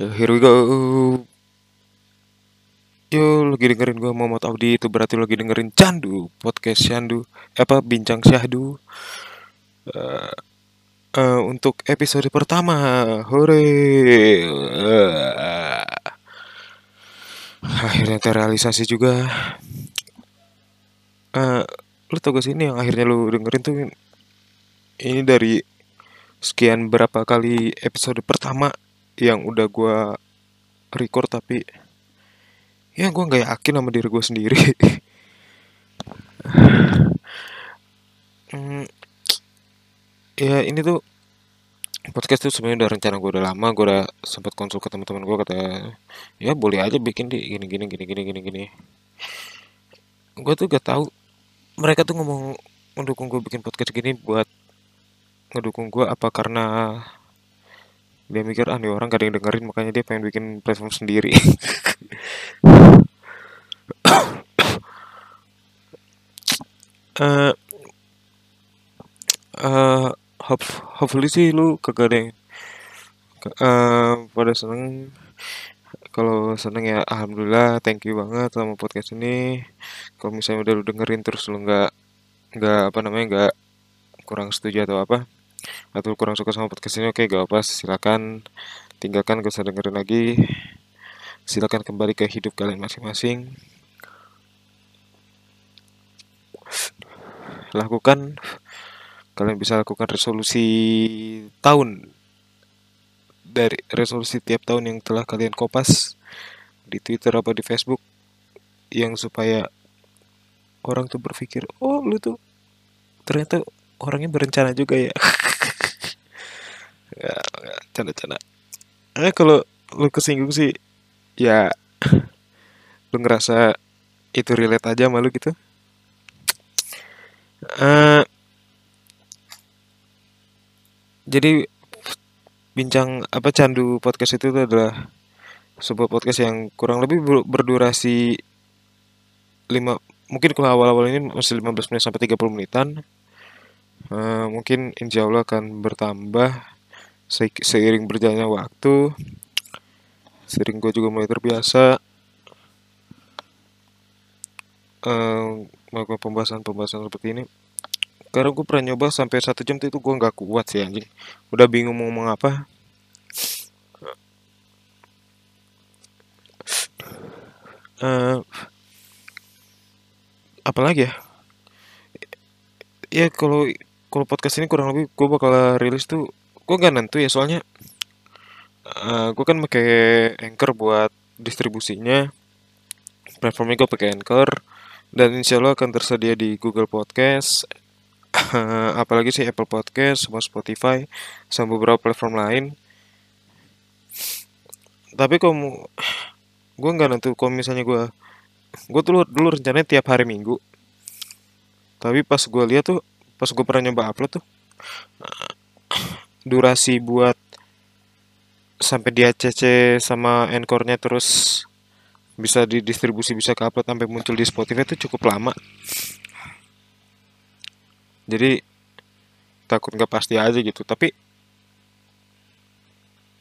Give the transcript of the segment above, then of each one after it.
Here we go. Yo, lagi dengerin gua Muhammad Audi itu berarti lagi dengerin Candu podcast Candu apa bincang Syahdu. Eh, eh, untuk episode pertama, hore. Eh, akhirnya terrealisasi juga. Eh, lu tau ini yang akhirnya lu dengerin tuh ini dari sekian berapa kali episode pertama yang udah gua record tapi ya gua nggak yakin sama diri gue sendiri. Hmm, ya ini tuh podcast tuh sebenarnya udah rencana gue udah lama gue udah sempat konsul ke teman-teman gue kata ya boleh aja bikin di gini gini gini gini gini gini. Gue tuh gak tahu mereka tuh ngomong mendukung gue bikin podcast gini buat ngedukung gue apa karena dia mikir ah nih orang gak ada yang dengerin makanya dia pengen bikin platform sendiri. Eh eh hope, hopefully sih lu kagak ada yang eh, pada seneng. Kalau seneng ya alhamdulillah thank you banget sama podcast ini. Kalau misalnya udah lu dengerin terus lu nggak nggak apa namanya nggak kurang setuju atau apa atau kurang suka sama podcast ini. Oke gak apa silakan tinggalkan gak usah dengerin lagi. Silakan kembali ke hidup kalian masing-masing. Lakukan kalian bisa lakukan resolusi tahun. Dari resolusi tiap tahun yang telah kalian kopas di Twitter apa di Facebook. Yang supaya orang tuh berpikir oh lu tuh ternyata orangnya berencana juga ya ya ya, canda-canda eh kalau lu kesinggung sih ya lu ngerasa itu relate aja sama lu gitu. Eh jadi bincang apa candu podcast itu adalah sebuah podcast yang kurang lebih ber- berdurasi 5 mungkin kalau awal-awal ini masih 15 menit sampai 30 menitan. Eh, mungkin insya Allah akan bertambah se- seiring berjalannya waktu sering gue juga mulai terbiasa eh, melakukan pembahasan-pembahasan seperti ini. Karena gue pernah nyoba sampai satu jam itu gue nggak kuat sih anjing. Udah bingung mau ngomong apa. Eh, apalagi ya? Ya kalau kalau podcast ini kurang lebih gue bakal rilis tuh gue nggak nentu ya soalnya eh, gue kan pakai Anchor buat distribusinya. Platformnya gue pakai Anchor dan insya Allah akan tersedia di Google Podcast apalagi sih Apple Podcast sama Spotify sama beberapa platform lain. Tapi kalau gue nggak nentu kalau misalnya gue gue dulu dulu rencananya tiap hari Minggu. Tapi pas gue lihat tuh pas gue pernah nyoba upload tuh durasi buat sampai di ACC sama Anchor-nya terus bisa didistribusi bisa ke upload sampai muncul di Spotify itu cukup lama. Jadi takut nggak pasti aja gitu. Tapi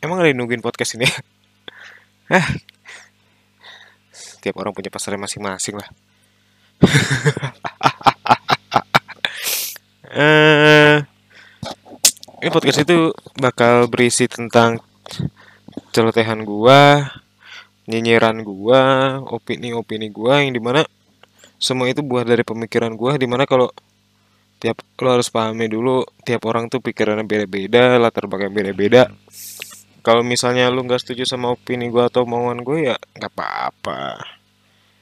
emang ada nungguin podcast ini? Eh tiap orang punya pasarnya masing-masing lah. Eh ini podcast itu bakal berisi tentang celotehan gua nyinyiran gua opini-opini gua yang di mana semua itu buah dari pemikiran gua di mana kalau tiap lo harus pahami dulu tiap orang tuh pikirannya beda-beda latar belakang beda-beda. Kalau misalnya lu nggak setuju sama opini gua atau omongan gue ya nggak apa-apa.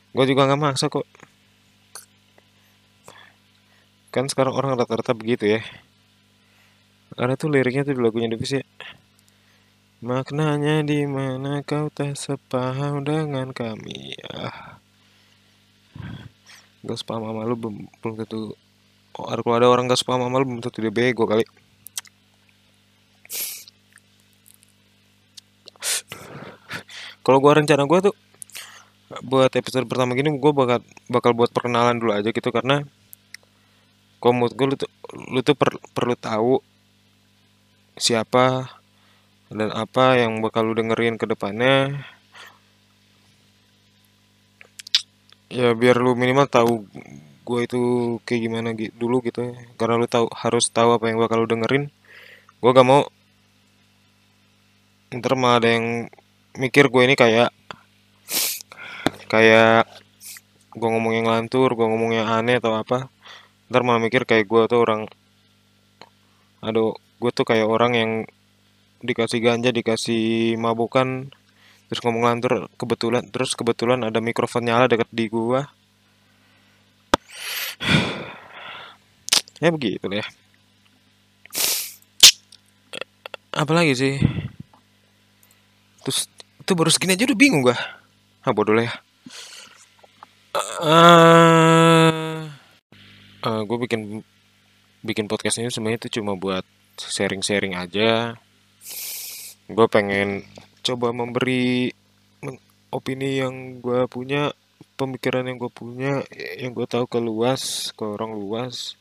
Gue juga nggak maksa kok. Kan sekarang orang rata-rata begitu ya ada tuh liriknya tuh di lagunya Devis ya. Maknanya di mana kau tak sepaham dengan kami. Ah. Gak sepaham sama lu belum, belum tentu. Oh, kalau ada orang gak sepaham sama lu belum tentu dia bego kali. Kalau gua rencana gua tuh buat episode pertama gini gue bakal bakal buat perkenalan dulu aja gitu karena menurut gue lu tuh lu tuh per- perlu tahu siapa dan apa yang bakal lu dengerin ke depannya. Ya biar lu minimal tahu gue itu kayak gimana gitu dulu gitu. Ya. karena lu tahu harus tahu apa yang bakal lu dengerin. Gue gak mau ntar malah ada yang mikir gue ini kayak kayak gue ngomongnya ngelantur gue ngomongnya aneh atau apa. Ntar malah mikir kayak gue tuh orang aduh gue tuh kayak orang yang dikasih ganja dikasih mabukan terus ngomong ngelantur kebetulan terus kebetulan ada mikrofon nyala deket di gue ya begitu ya apalagi sih? Terus itu baru segini aja udah bingung gua. Ah bodoh lah ya. Uh, uh, gue bikin bikin podcast ini sebenarnya itu cuma buat sharing-sharing aja. Gue pengen coba memberi opini yang gue punya pemikiran yang gue punya yang gue tahu ke luas ke orang luas.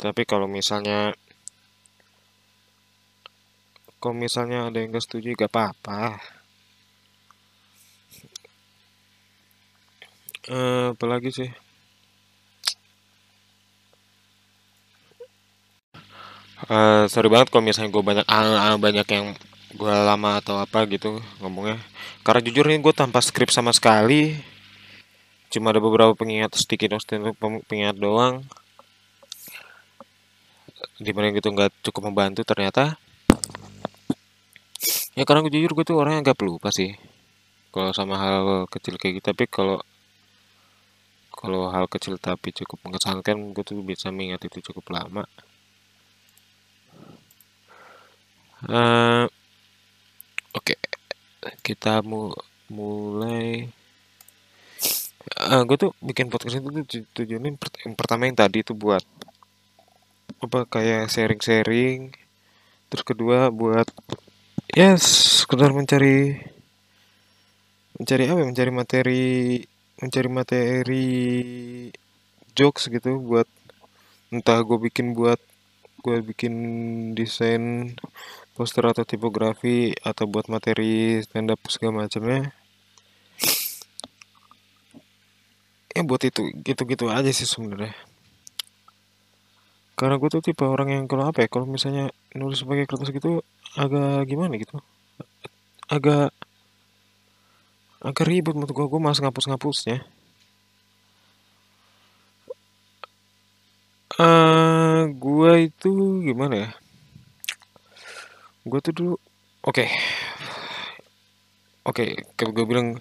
Tapi kalau misalnya kalau misalnya ada yang gak setuju gak apa-apa. Eh, apalagi sih Eh, sorry banget kalau misalnya gue banyak ah, ah, banyak yang gue lama atau apa gitu ngomongnya. Karena jujur ini gue tanpa skrip sama sekali. Cuma ada beberapa pengingat sedikit sedikit pengingat doang. Di mana gitu nggak cukup membantu ternyata. Ya karena gue jujur gue tuh orangnya agak pelupa sih. Kalau sama hal kecil kayak gitu tapi kalau kalau hal kecil tapi cukup mengesankan gue tuh bisa mengingat itu cukup lama Eh, oke kita mu mulai. Uh, gue tuh bikin podcast itu tuh tu- tujuannya pert- yang pertama yang tadi tuh buat apa kayak sharing-sharing. Terus kedua buat ya sekedar mencari mencari apa ya, mencari materi mencari materi jokes gitu buat entah gue bikin buat gue bikin desain poster atau tipografi atau buat materi stand up segala macamnya. Ya buat itu gitu-gitu aja sih sebenarnya. Karena gue tuh tipe orang yang kalau apa ya kalau misalnya nulis pakai kertas gitu agak gimana gitu? Agak agak ribet menurut gue gue mas ngapus-ngapusnya. Eh uh, gue itu gimana ya gue tuh dulu oke. Okay. oke okay, gue bilang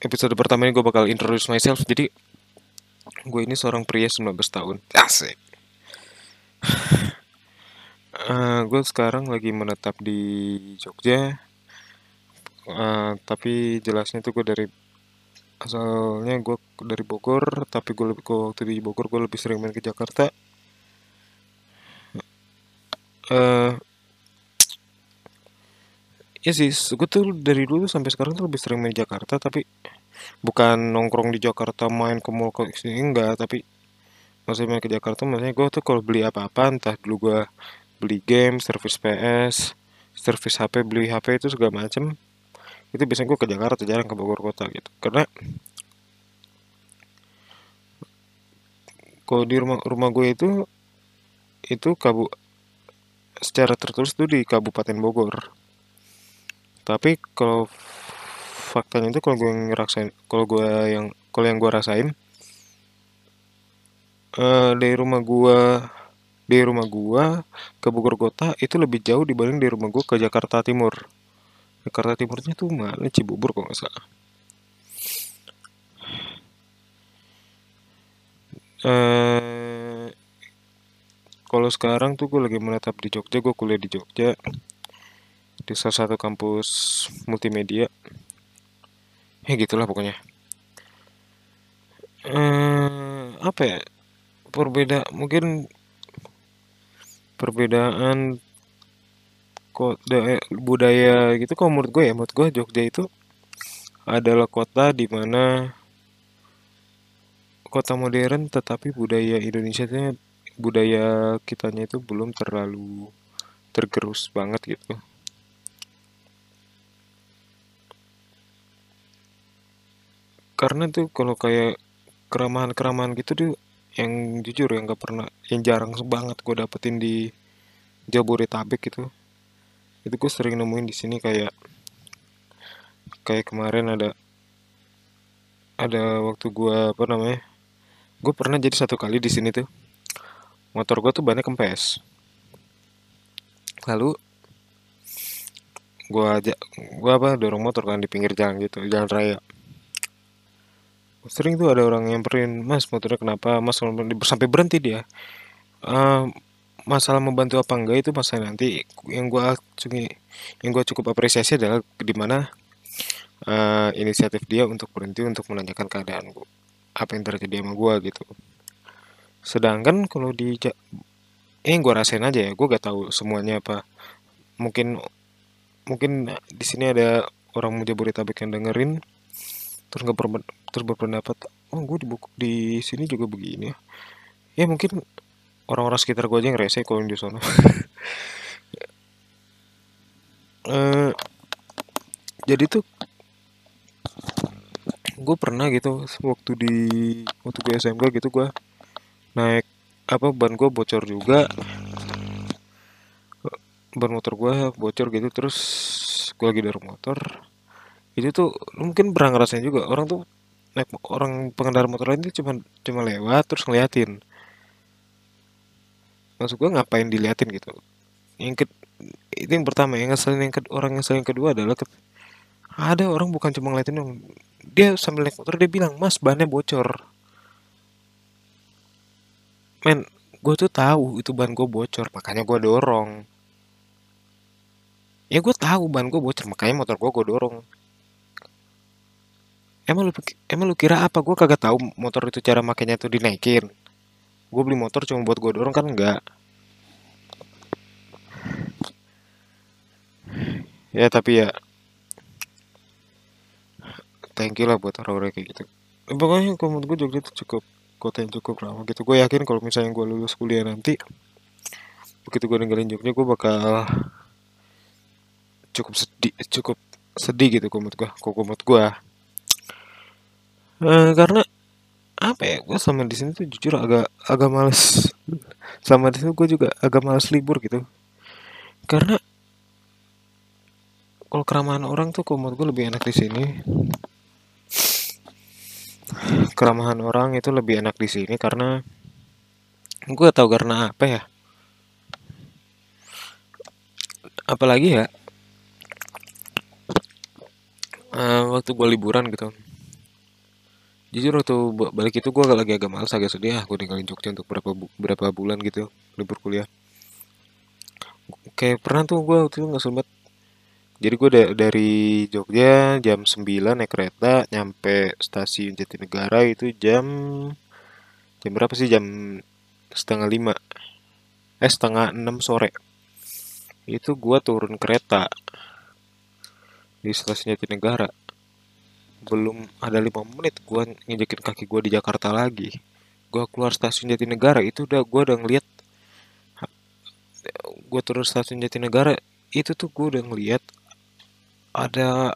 episode pertama ini gue bakal introduce myself. Jadi gue ini seorang pria 19 tahun. Asik. Uh, gue sekarang lagi menetap di Jogja. Uh, tapi jelasnya tuh gue dari asalnya gue dari Bogor tapi gue lebih waktu di Bogor gue lebih sering main ke Jakarta. Uh, ya sih gue tuh dari dulu sampai sekarang tuh lebih sering main Jakarta tapi bukan nongkrong di Jakarta main ke mall ke sini enggak. Tapi maksudnya main ke Jakarta maksudnya gue tuh kalau beli apa-apa entah dulu gue beli game service PS service HP beli HP itu segala macem itu biasanya gue ke Jakarta jarang ke Bogor kota gitu. Karena kalau di rumah rumah gue itu itu kabu secara tertulis tuh di Kabupaten Bogor tapi kalau faktanya itu kalau gue ngerasain kalau gue yang kalau yang gue rasain uh, dari rumah gue dari rumah gue ke Bogor kota itu lebih jauh dibanding dari rumah gue ke Jakarta Timur. Jakarta Timurnya tuh mana? Cibubur kok nggak salah. Uh, kalau sekarang tuh gue lagi menetap di Jogja gue kuliah di Jogja di salah satu kampus multimedia. Ya gitulah pokoknya. Eh, apa ya? Perbeda mungkin perbedaan kok budaya gitu kalau menurut gue ya menurut gue Jogja itu adalah kota di mana kota modern tetapi budaya Indonesia budaya kitanya itu belum terlalu tergerus banget gitu karena tuh kalau kayak keramahan-keramahan gitu tuh yang jujur yang gak pernah yang jarang banget gue dapetin di Jabodetabek gitu. Itu gue sering nemuin di sini kayak kayak kemarin ada ada waktu gue apa namanya gue pernah jadi satu kali di sini tuh. Motor gue tuh bannya kempes. Lalu gue ajak gue apa dorong motor kan di pinggir jalan gitu jalan raya sering tuh ada orang yang perin mas motornya kenapa? Mas sampai berhenti dia. Eh, masalah membantu apa enggak itu masalah nanti yang gue yang gue cukup apresiasi adalah di mana eh, inisiatif dia untuk berhenti untuk menanyakan keadaan gua apa yang terjadi sama gue gitu. Sedangkan kalau di eh gue rasain aja ya gue gak tahu semuanya apa. Mungkin mungkin di sini ada orang Jabodetabek yang dengerin terus nggak terus berpendapat oh gue di buku di sini juga begini ya. Ya mungkin orang-orang sekitar gue aja yang rese kalau di sana. Eh, jadi tuh gue pernah gitu waktu di waktu gue SMK gitu gue naik apa ban gue bocor juga. Ban motor gue bocor gitu terus gue lagi dorong motor itu tuh lu mungkin pernah ngerasain juga orang tuh naik orang pengendara motor lain tuh cuma cuma lewat terus ngeliatin. Maksud gue ngapain diliatin gitu? Yang ke, itu yang pertama yang ngeselin yang kedua orang yang ngeselin yang kedua adalah ke- ada orang bukan cuma ngeliatin dong dia sambil naik motor dia bilang mas bannya bocor. Men gue tuh tahu itu ban gue bocor makanya gue dorong. Ya gue tahu ban gue bocor makanya motor gue gue dorong emang lu emang lu kira apa? Gue kagak tahu motor itu cara makainya tuh dinaikin. Gue beli motor cuma buat gue dorong kan enggak? Ya tapi ya thank you lah buat orang-orang kayak gitu. Eh, pokoknya menurut gue Jogja itu cukup kota yang cukup ramah gitu. Gue yakin kalau misalnya gue lulus kuliah nanti begitu gue ninggalin Jogja gue bakal cukup sedih cukup sedih gitu menurut gue kalau menurut gue Eh, karena apa ya gue sama di sini tuh jujur agak agak males. Sama di sini gue juga agak males libur gitu. Karena kalau keramahan orang tuh menurut gue lebih enak di sini. Keramahan orang itu lebih enak di sini karena gue tahu karena apa ya. Apalagi ya eh, waktu gue liburan gitu jujur waktu ba- balik itu gue lagi agak males agak sedih ah gue tinggalin Jogja untuk berapa bu- berapa bulan gitu libur kuliah. Kayak pernah tuh gue waktu itu nggak sempet. Jadi gue dari Jogja jam 9 naik kereta nyampe stasiun Jatinegara itu jam jam berapa sih? Jam setengah lima. Eh setengah enam sore. Itu gue turun kereta di stasiun Jatinegara belum ada lima menit gue nginjekin kaki gue di Jakarta lagi. Gue keluar stasiun Jatinegara itu udah gue udah ngeliat gue turun stasiun Jatinegara itu tuh gue udah ngeliat ada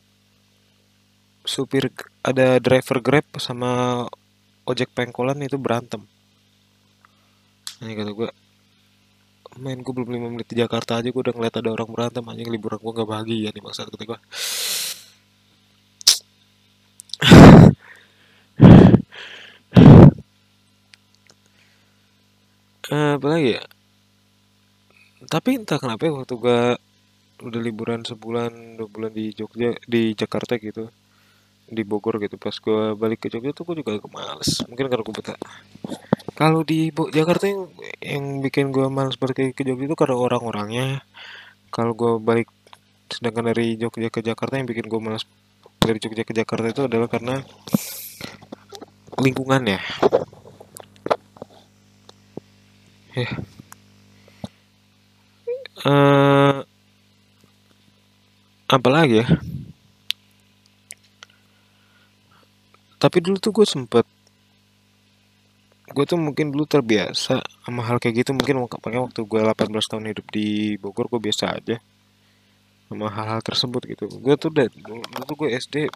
supir ada driver Grab sama ojek pengkolan itu berantem. Nah kata gue main gue belum lima menit di Jakarta aja gue udah ngeliat ada orang berantem anjing liburan gue gak bahagia nih maksud kata gue Eh, apa lagi ya? Tapi entah kenapa ya waktu gue udah liburan sebulan dua bulan di Jogja di Jakarta gitu di Bogor gitu pas gue balik ke Jogja tuh gue juga agak males. Mungkin karena gue betah. Kalau di Jakarta yang, yang bikin gue males ke ke Jogja itu karena orang-orangnya. Kalau gue balik sedangkan dari Jogja ke Jakarta yang bikin gue males dari Jogja ke Jakarta itu adalah karena lingkungannya ya eh apalagi ya? Tapi dulu tuh gue sempet gue tuh mungkin dulu terbiasa sama hal kayak gitu. Mungkin waktu gue 18 tahun hidup di Bogor gue biasa aja sama hal-hal tersebut gitu. Gue tuh udah dulu tuh gue SD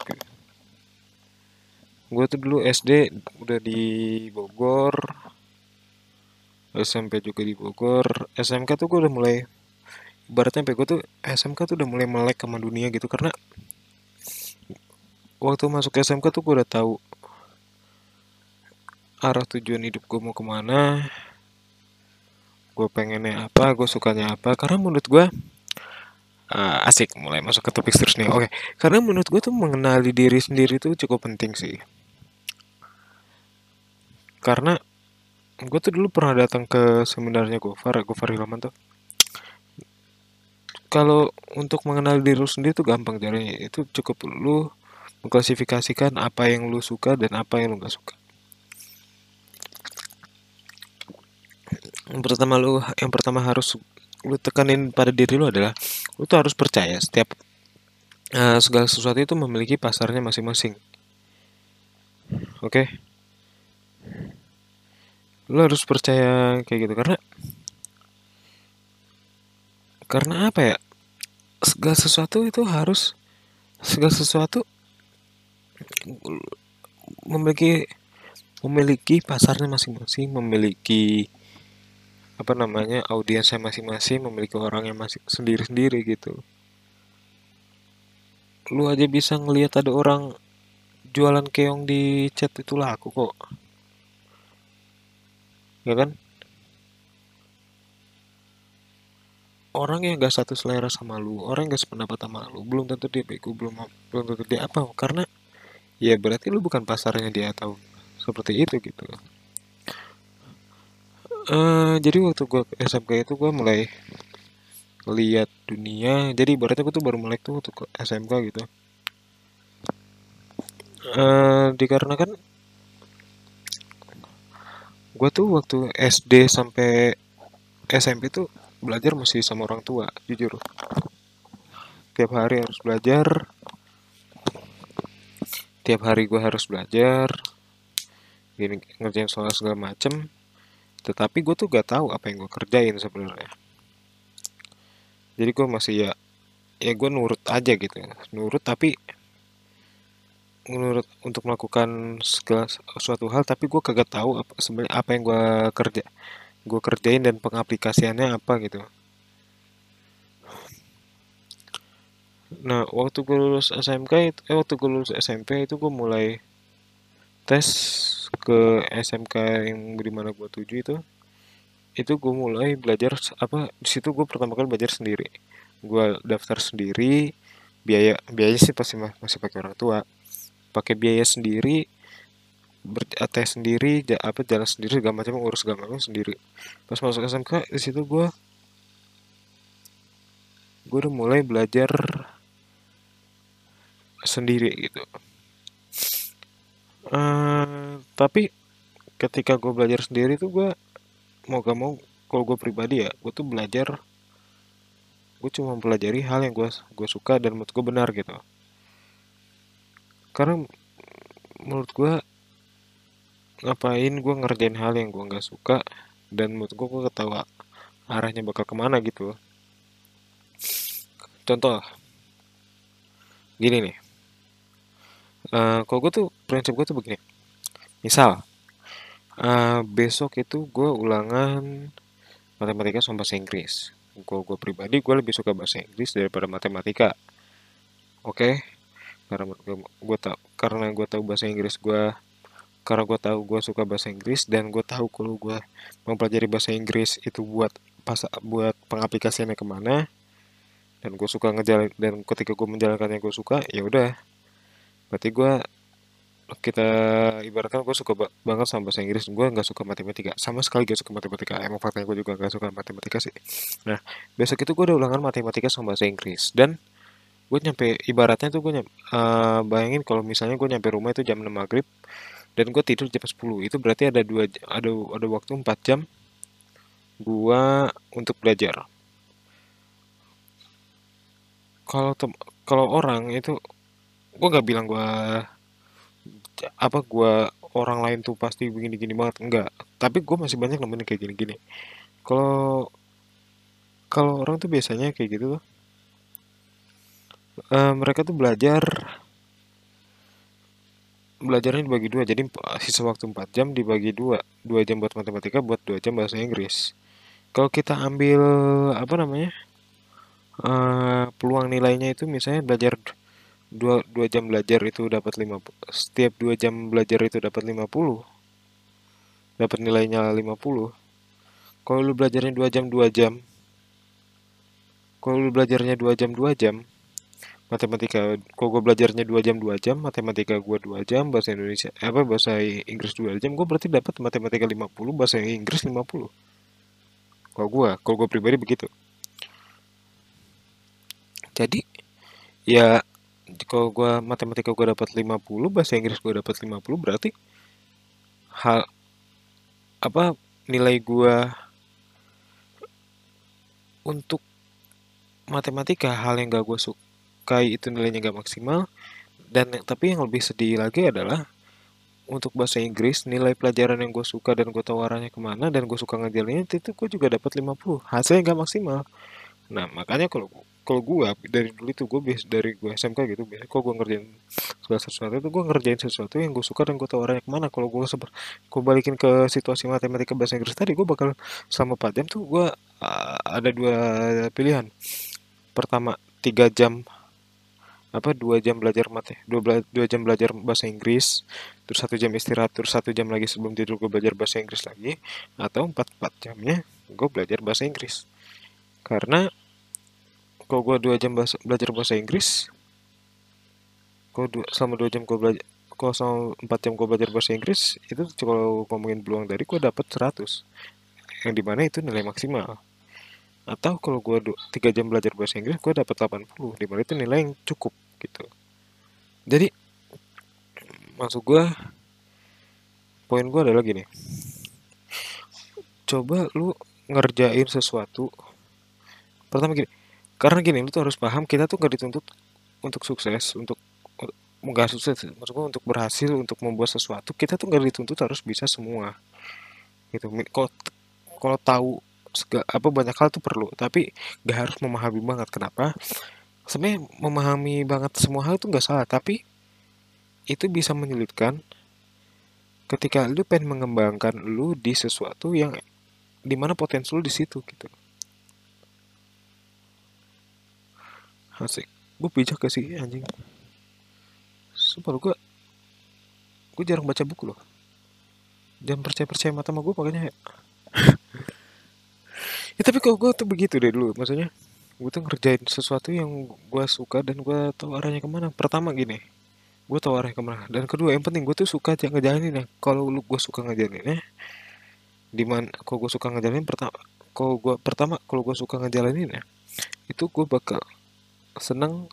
gue tuh dulu SD udah di Bogor SMP juga di Bogor. SMK tuh gue udah mulai ibaratnya gue tuh SMK tuh udah mulai melek sama dunia gitu karena waktu masuk SMK tuh gue udah tahu arah tujuan hidup gue mau ke mana gue pengennya apa gue sukanya apa. Karena menurut gue uh, asik mulai masuk ke topik terus nih oke karena menurut gue tuh mengenali diri sendiri tuh cukup penting sih. Karena gue tuh dulu pernah datang ke seminarnya Gofar Gofar Hilman tuh. Kalau untuk mengenal diri lu sendiri tuh gampang caranya. Itu cukup lu mengklasifikasikan apa yang lu suka dan apa yang lu gak suka. Yang pertama lu yang pertama harus lu tekanin pada diri lu adalah lu tuh harus percaya setiap uh, segala sesuatu itu memiliki pasarnya masing-masing. Oke? okay? Lu harus percaya kayak gitu karena karena apa ya? Segala sesuatu itu harus segala sesuatu memiliki memiliki pasarnya masing-masing memiliki apa namanya audiensnya masing-masing memiliki orang yang masih sendiri-sendiri gitu. Lu aja bisa ngelihat ada orang jualan keong di chat itu laku kok ya kan? Orang yang gak satu selera sama lu orang yang gak sependapat sama lu belum tentu dia bego belum belum tentu dia apa karena ya berarti lu bukan pasarnya dia atau seperti itu gitu uh, jadi waktu gue SMK itu gue mulai lihat dunia jadi berarti gue tuh baru mulai tuh waktu SMK gitu. Uh, dikarenakan gue tuh waktu SD sampai SMP tuh belajar masih sama orang tua jujur. Tiap hari harus belajar. Tiap hari gue harus belajar. Gini ngerjain soal segala macem. Tetapi gue tuh gak tahu apa yang gue kerjain sebenarnya. Jadi gue masih ya ya gue nurut aja gitu nurut tapi menurut untuk melakukan segala suatu hal tapi gue kagak tahu apa sebenarnya apa yang gue kerja gue kerjain dan pengaplikasiannya apa gitu. Nah waktu gue lulus SMK itu eh waktu gue lulus SMP itu gue mulai tes ke SMK yang di mana gue tuju itu itu gue mulai belajar apa di situ gue pertama kali belajar sendiri. Gue daftar sendiri biaya biaya sih pasti masih pakai orang tua pakai biaya sendiri bertes sendiri apa jalan sendiri segala macam urus segala macam sendiri. Pas masuk SMK di situ gue gue udah mulai belajar sendiri gitu. Uh, tapi ketika gue belajar sendiri tuh gue mau gak mau kalau gue pribadi ya gue tuh belajar gue cuma mempelajari hal yang gue gue suka dan menurut gue benar gitu karena menurut gue ngapain gue ngerjain hal yang gue nggak suka dan menurut gue gue ketawa arahnya bakal ke mana gitu contoh gini nih. Uh, kalau gue tuh prinsip gue tuh begini. Misal uh, besok itu gue ulangan matematika sama bahasa Inggris. Gue gue pribadi gue lebih suka bahasa Inggris daripada matematika. Oke? okay? Karena gue, tau karena gue tahu bahasa Inggris gue karena gue tahu gue suka bahasa Inggris dan gue tahu kalau gue mempelajari bahasa Inggris itu buat pas buat pengaplikasiannya ke mana dan gue suka ngejalan dan ketika gue menjalankannya gue suka ya udah. Berarti gue kita ibaratkan gue suka banget sama bahasa Inggris gue nggak suka matematika. Sama sekali gak suka matematika. Emang faktanya gue juga nggak suka matematika sih. Nah besok itu gue udah ulangan matematika sama bahasa Inggris dan gue nyampe ibaratnya tuh gue nyampe, uh, bayangin kalau misalnya gue nyampe rumah itu jam 6 maghrib dan gue tidur jam 10 itu berarti ada dua ada ada waktu 4 jam gue untuk belajar. Kalau kalau orang itu gue nggak bilang gue apa gue orang lain tuh pasti begini-gini banget enggak tapi gue masih banyak nemenin kayak gini-gini. Kalau kalau orang tuh biasanya kayak gitu tuh eh, mereka tuh belajar belajarnya dibagi dua. Jadi sisa waktu 4 jam dibagi dua. Dua jam buat matematika buat dua jam bahasa Inggris. Kalau kita ambil apa namanya eh, peluang nilainya itu misalnya belajar dua, dua jam belajar itu dapat 50 setiap dua jam belajar itu dapat 50 dapat nilainya 50 kalau lu belajarnya dua jam dua jam kalau lu belajarnya dua jam dua jam matematika kalau gue belajarnya dua jam dua jam matematika gue dua jam bahasa Indonesia apa bahasa Inggris dua jam gue berarti dapat matematika 50 bahasa Inggris 50 kalau gue kalau gue pribadi begitu. Jadi ya kalau gue matematika gue dapat 50 bahasa Inggris gue dapat 50 berarti hal apa nilai gue untuk matematika hal yang gak gue sukai itu nilainya gak maksimal. Dan tapi yang lebih sedih lagi adalah untuk bahasa Inggris nilai pelajaran yang gue suka dan gue tahu arahnya ke mana dan gue suka ngajarinnya itu gue juga dapat 50 hasilnya gak maksimal. Nah makanya kalau kalau gue dari dulu itu gue biasa dari gue SMK gitu biasa kok gue ngerjain segala sesuatu itu gue ngerjain sesuatu yang gue suka dan gue tahu arahnya ke mana. Kalau gue seber gue balikin ke situasi matematika bahasa Inggris tadi gue bakal selama 4 jam tuh gue uh, ada dua pilihan. Pertama tiga jam apa dua jam belajar mate dua, bela, dua jam belajar bahasa Inggris terus satu jam istirahat terus satu jam lagi sebelum tidur gue belajar bahasa Inggris lagi atau empat empat jamnya gue belajar bahasa Inggris. Karena kalau gue dua jam bahasa, belajar bahasa Inggris kalau dua, selama dua jam gue belajar kalau selama empat jam gue belajar bahasa Inggris itu kalau ngomongin peluang dari gue dapat 100 yang di mana itu nilai maksimal. Atau kalau gue tiga jam belajar bahasa Inggris gue dapat 80 di mana itu nilai yang cukup gitu. Jadi maksud gue poin gue adalah gini. Coba lu ngerjain sesuatu pertama gini karena gini lu tuh harus paham kita tuh gak dituntut untuk sukses untuk nggak sukses maksudnya untuk berhasil untuk membuat sesuatu kita tuh gak dituntut harus bisa semua. Gitu kalau tahu apa banyak hal tuh perlu tapi gak harus memahami banget kenapa sebenarnya memahami banget semua hal itu nggak salah tapi itu bisa menyulitkan ketika lu pengen mengembangkan lu di sesuatu yang di mana potensi lu di situ gitu. Asik. Gue bijak gak sih anjing? Sumpah gue gue jarang baca buku loh. Jangan percaya percaya mata sama gue makanya ya tapi kok gue tuh begitu deh dulu maksudnya gue tuh ngerjain sesuatu yang gue suka dan gue tahu arahnya ke mana. Pertama gini gue tahu arahnya ke mana. Dan kedua yang penting gue tuh suka aja ngejalanin ya kalau lu gue suka ngejalaninnya di mana kalau gue suka ngejalanin pertama kalau gue pertama kalau gue suka ngejalanin ya itu gue bakal seneng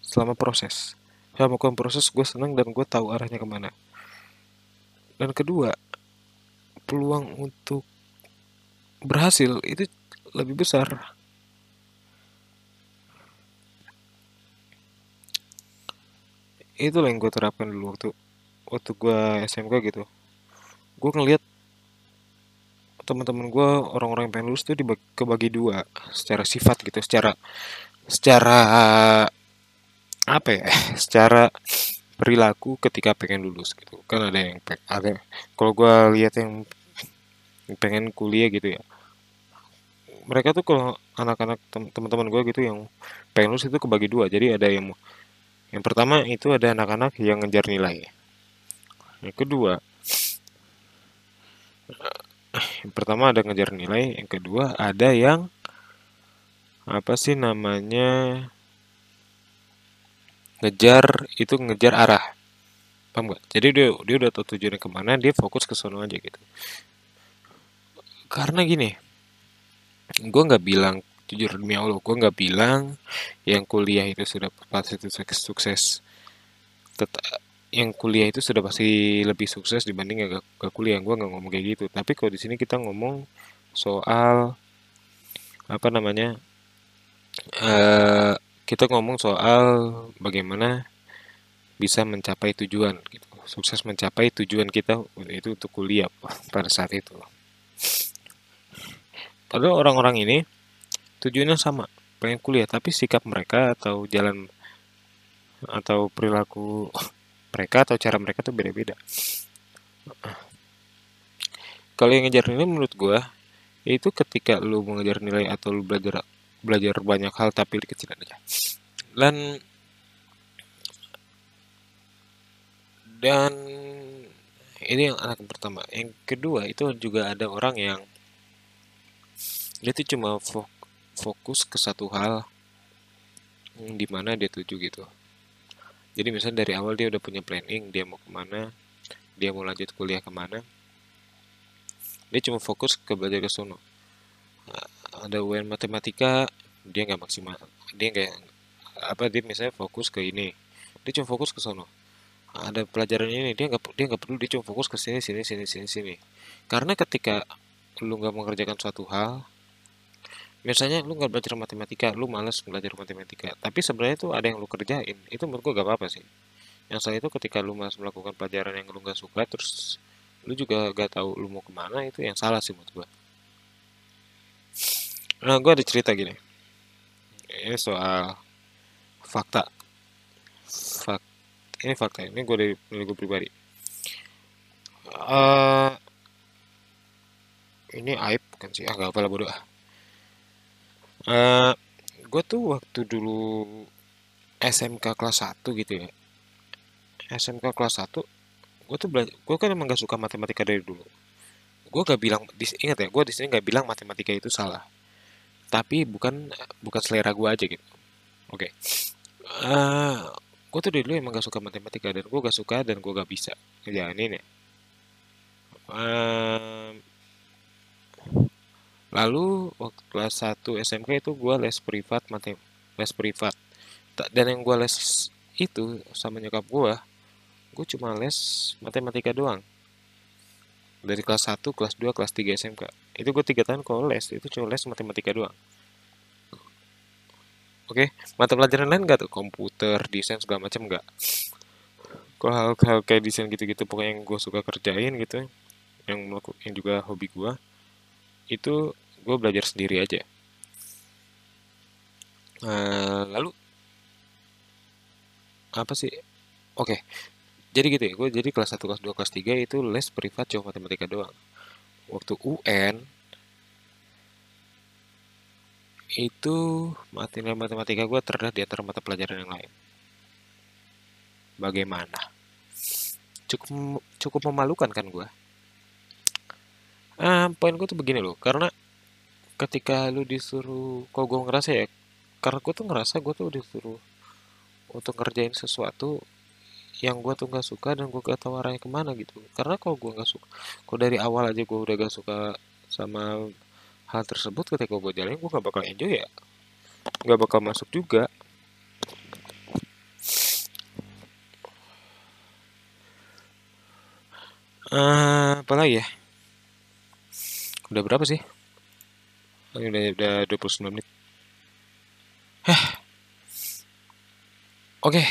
selama proses. Selama gue proses gue seneng dan gue tahu arahnya ke mana. Dan kedua peluang untuk berhasil itu lebih besar itu yang gue terapkan dulu waktu waktu gue SMK gitu. Gue ngeliat teman-teman gue orang-orang yang pengen lulus tuh dibagi kebagi dua secara sifat gitu secara secara apa ya secara perilaku ketika pengen lulus gitu. Kan ada yang ada kalau gue lihat yang pengen kuliah gitu ya mereka tuh kalau anak-anak teman-teman gue gitu yang pengen lulus itu kebagi dua. Jadi ada yang yang pertama itu ada anak-anak yang ngejar nilai. Yang kedua yang pertama ada ngejar nilai yang kedua ada yang apa sih namanya ngejar itu ngejar arah. Paham gak? jadi dia dia udah tahu tujuannya ke mana dia fokus ke sono aja gitu. Karena gini gue nggak bilang jujur demi allah gue nggak bilang yang kuliah itu sudah pasti sukses sukses. Tetap, yang kuliah itu sudah pasti lebih sukses dibanding yang gak, kuliah. Gue nggak ngomong kayak gitu. Tapi kalau di sini kita ngomong soal apa namanya kita ngomong soal bagaimana bisa mencapai tujuan gitu. Sukses mencapai tujuan kita itu untuk kuliah pada saat itu. Padahal orang-orang ini tujuannya sama pengen kuliah. Tapi sikap mereka atau jalan atau perilaku mereka atau cara mereka tuh beda-beda. Kalau yang ngejar nilai menurut gue itu ketika lu mengejar nilai atau lu belajar belajar banyak hal tapi kecil aja. Dan dan ini yang anak pertama. Yang kedua itu juga ada orang yang dia tuh cuma fokus ke satu hal di mana dia tuju gitu. Jadi misalnya dari awal dia udah punya planning dia mau ke mana dia mau lanjut kuliah ke mana dia cuma fokus ke belajar ke sono. Ada UN matematika dia nggak maksimal dia nggak apa dia misalnya fokus ke ini dia cuma fokus ke sono. Ada pelajaran ini dia nggak dia nggak perlu dia cuma fokus ke sini sini sini sini sini. Karena ketika lu nggak mengerjakan suatu hal misalnya lu nggak belajar matematika lu males belajar matematika tapi sebenarnya itu ada yang lu kerjain itu menurut gua gak apa-apa sih. Yang salah itu ketika lu malas melakukan pelajaran yang lu nggak suka terus lu juga gak tahu lu mau ke mana itu yang salah sih menurut gua. Nah gua ada cerita gini. Ini soal fakta. Fak ini fakta ini gue dari, gue pribadi. Uh, ini aib bukan sih? Ah gak apa lah bodoh uh, gue tuh waktu dulu SMK kelas 1 gitu ya. SMK kelas 1 gue tuh belajar gue kan emang gak suka matematika dari dulu. Gue gak bilang ingat ya gue di sini gak bilang matematika itu salah. Tapi bukan bukan selera gue aja gitu. Oke. Okay. uh, gue tuh dulu emang gak suka matematika dan gue gak suka dan gue gak bisa ya um, lalu waktu kelas 1 SMK itu gue les privat matem les privat dan yang gue les itu sama nyokap gue gue cuma les matematika doang dari kelas 1, kelas 2, kelas 3 SMK itu gue tiga tahun kalau les itu cuma les matematika doang Oke, okay? mata pelajaran lain nggak tuh? Komputer, desain segala macam nggak? Kalau hal, hal kayak desain gitu-gitu, pokoknya yang gue suka kerjain gitu, yang yang juga hobi gue, itu gue belajar sendiri aja. Uh, lalu apa sih? Oke, okay. jadi gitu ya. Gue jadi kelas 1, kelas 2, kelas 3 itu les privat cuma matematika doang. Waktu UN itu nilai matematika gue terlihat di antara mata pelajaran yang lain. Bagaimana? Cukup cukup memalukan kan gue. Ah, poin gue tuh begini loh, karena ketika lu disuruh, kok gue ngerasa ya, karena gue tuh ngerasa gue tuh disuruh untuk ngerjain sesuatu yang gue tuh nggak suka dan gue gak tahu arahnya ke mana gitu. Karena kalau gue nggak suka kok dari awal aja gue udah gak suka sama hal tersebut ketika gue jalan gue gak bakal enjoy ya. Gak bakal masuk juga. Uh, apa lagi ya udah berapa sih? Oh, udah udah 29 menit. Heh. Oke, okay,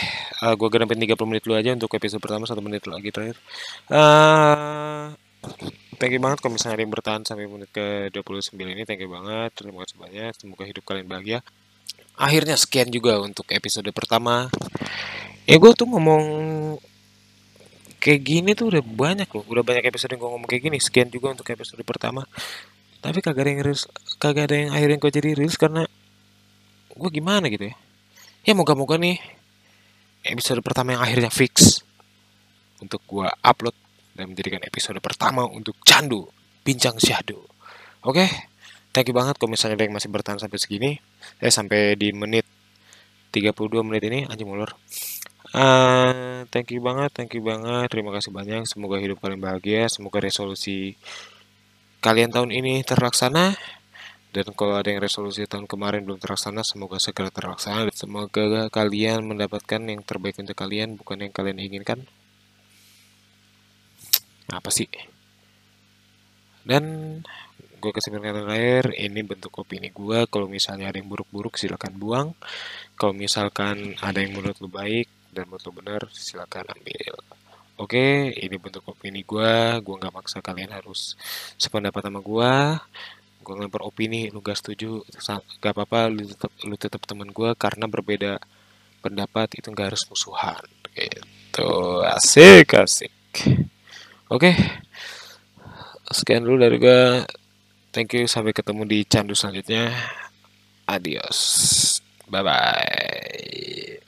uh, gue genapin 30 menit dulu aja untuk episode pertama, satu menit lagi terakhir. Uh, thank you banget kalau misalnya ada yang bertahan sampai menit ke 29 ini. Thank you banget. Terima kasih banyak. Semoga hidup kalian bahagia. Akhirnya sekian juga untuk episode pertama. Ya gue tuh ngomong kayak gini tuh udah banyak loh udah banyak episode yang gue ngomong kayak gini sekian juga untuk episode pertama tapi kagak ada yang reels kagak ada yang akhirnya gue jadi reels karena gue gimana gitu ya ya moga-moga nih episode pertama yang akhirnya fix untuk gue upload dan menjadikan episode pertama untuk Candu Bincang Syahdu. Oke, okay? thank you banget kalau misalnya ada yang masih bertahan sampai segini. Eh sampai di menit 32 menit ini anjing mulur. Uh, thank you banget, thank you banget. Terima kasih banyak. Semoga hidup kalian bahagia, semoga resolusi kalian tahun ini terlaksana. Dan kalau ada yang resolusi tahun kemarin belum terlaksana, semoga segera terlaksana. Semoga kalian mendapatkan yang terbaik untuk kalian, bukan yang kalian inginkan apa sih dan gue kesimpulan terakhir ini bentuk opini gue kalau misalnya ada yang buruk-buruk silakan buang kalau misalkan ada yang menurut lu baik dan lu benar silakan ambil Oke, ini bentuk opini gua. Gua nggak maksa kalian harus sependapat sama gua. Gua ngelempar opini, lu gak setuju, gak apa-apa, lu tetap lu tetap teman gua karena berbeda pendapat itu nggak harus musuhan. Gitu. Asik, asik. Oke, sekian dulu dari gua. Thank you, sampai ketemu di candu selanjutnya. Adios. Bye bye.